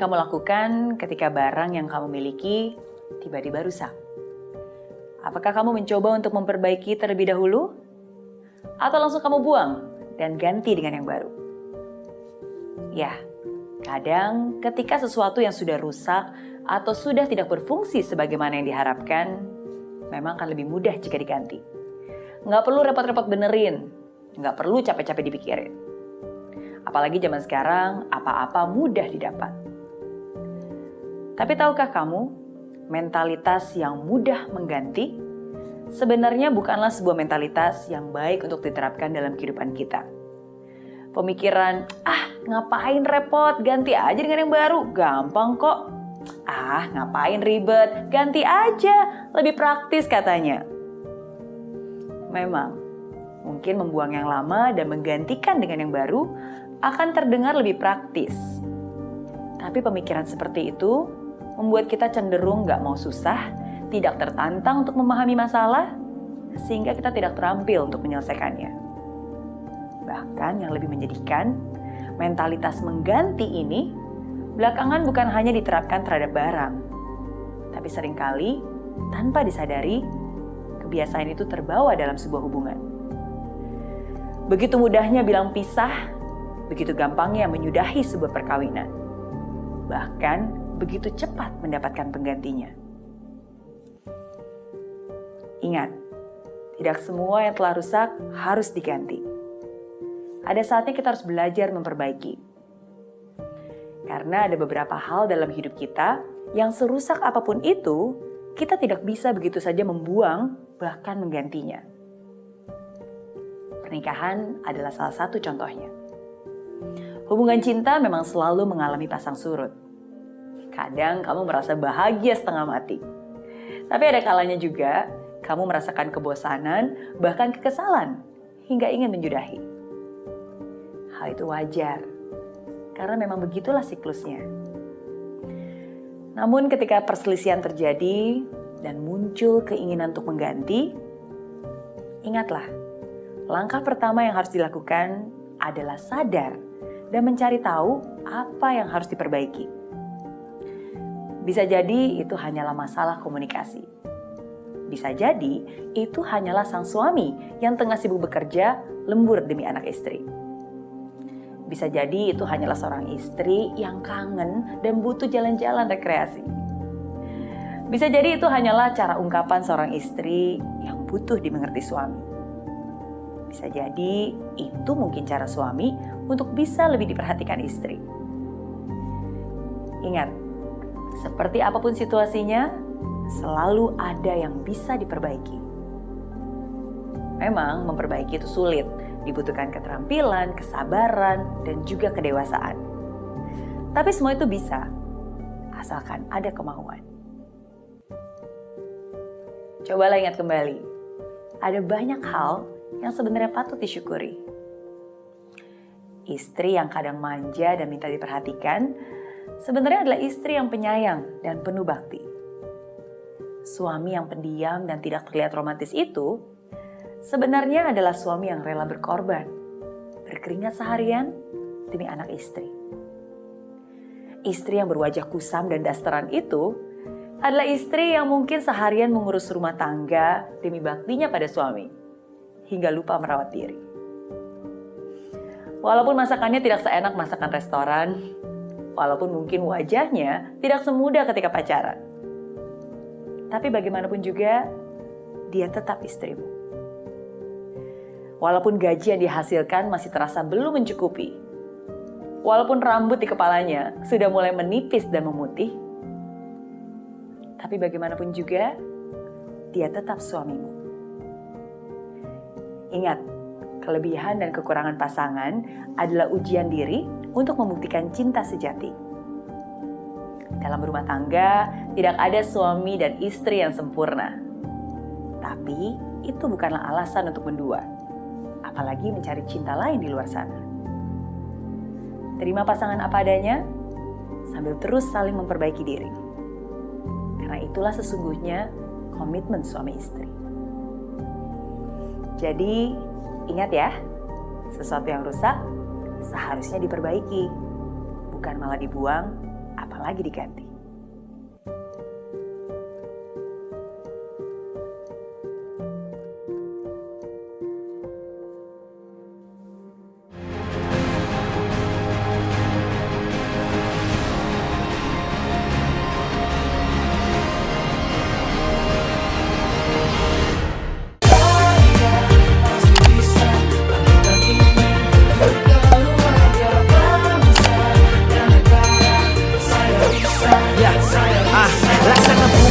kamu lakukan ketika barang yang kamu miliki tiba-tiba rusak? Apakah kamu mencoba untuk memperbaiki terlebih dahulu? Atau langsung kamu buang dan ganti dengan yang baru? Ya, kadang ketika sesuatu yang sudah rusak atau sudah tidak berfungsi sebagaimana yang diharapkan, memang akan lebih mudah jika diganti. Nggak perlu repot-repot benerin, nggak perlu capek-capek dipikirin. Apalagi zaman sekarang, apa-apa mudah didapat. Tapi tahukah kamu, mentalitas yang mudah mengganti sebenarnya bukanlah sebuah mentalitas yang baik untuk diterapkan dalam kehidupan kita. Pemikiran, ah ngapain repot, ganti aja dengan yang baru, gampang kok. Ah ngapain ribet, ganti aja, lebih praktis katanya. Memang, mungkin membuang yang lama dan menggantikan dengan yang baru akan terdengar lebih praktis. Tapi pemikiran seperti itu membuat kita cenderung gak mau susah, tidak tertantang untuk memahami masalah, sehingga kita tidak terampil untuk menyelesaikannya. Bahkan yang lebih menyedihkan, mentalitas mengganti ini belakangan bukan hanya diterapkan terhadap barang, tapi sering kali tanpa disadari, kebiasaan itu terbawa dalam sebuah hubungan. Begitu mudahnya bilang pisah, begitu gampangnya menyudahi sebuah perkawinan. Bahkan begitu cepat mendapatkan penggantinya. Ingat, tidak semua yang telah rusak harus diganti. Ada saatnya kita harus belajar memperbaiki. Karena ada beberapa hal dalam hidup kita yang serusak apa pun itu, kita tidak bisa begitu saja membuang, bahkan menggantinya. Pernikahan adalah salah satu contohnya. Hubungan cinta memang selalu mengalami pasang surut Kadang kamu merasa bahagia setengah mati. Tapi ada kalanya juga kamu merasakan kebosanan, bahkan kekesalan, hingga ingin menyudahi. Hal itu wajar, karena memang begitulah siklusnya. Namun ketika perselisihan terjadi dan muncul keinginan untuk mengganti, ingatlah, langkah pertama yang harus dilakukan adalah sadar dan mencari tahu apa yang harus diperbaiki. Bisa jadi itu hanyalah masalah komunikasi. Bisa jadi itu hanyalah sang suami yang tengah sibuk bekerja lembur demi anak istri. Bisa jadi itu hanyalah seorang istri yang kangen dan butuh jalan-jalan rekreasi. Bisa jadi itu hanyalah cara ungkapan seorang istri yang butuh dimengerti suami. Bisa jadi itu mungkin cara suami untuk bisa lebih diperhatikan istri. Ingat, seperti apa pun situasinya, selalu ada yang bisa diperbaiki. Memang memperbaiki itu sulit, dibutuhkan keterampilan, kesabaran, dan juga kedewasaan. Tapi semua itu bisa, asalkan ada kemauan. Cobalah ingat kembali, ada banyak hal yang sebenarnya patut disyukuri. Istri yang kadang manja dan minta diperhatikan, sebenarnya adalah istri yang penyayang dan penuh bakti. Suami yang pendiam dan tidak terlihat romantis itu sebenarnya adalah suami yang rela berkorban, berkeringat seharian demi anak istri. Istri yang berwajah kusam dan dasteran itu adalah istri yang mungkin seharian mengurus rumah tangga demi baktinya pada suami, hingga lupa merawat diri. Walaupun masakannya tidak seenak masakan restoran, walaupun mungkin wajahnya tidak semudah ketika pacaran. Tapi bagaimanapun juga, dia tetap istrimu. Walaupun gaji yang dihasilkan masih terasa belum mencukupi, walaupun rambut di kepalanya sudah mulai menipis dan memutih, tapi bagaimanapun juga, dia tetap suamimu. Ingat, kelebihan dan kekurangan pasangan adalah ujian diri untuk membuktikan cinta sejati. Dalam rumah tangga, tidak ada suami dan istri yang sempurna. Tapi itu bukanlah alasan untuk mendua, apalagi mencari cinta lain di luar sana. Terima pasangan apa adanya, sambil terus saling memperbaiki diri. Karena itulah sesungguhnya komitmen suami istri. Jadi, ingat ya, sesuatu yang rusak seharusnya diperbaiki, bukan malah dibuang lama lagi diganti.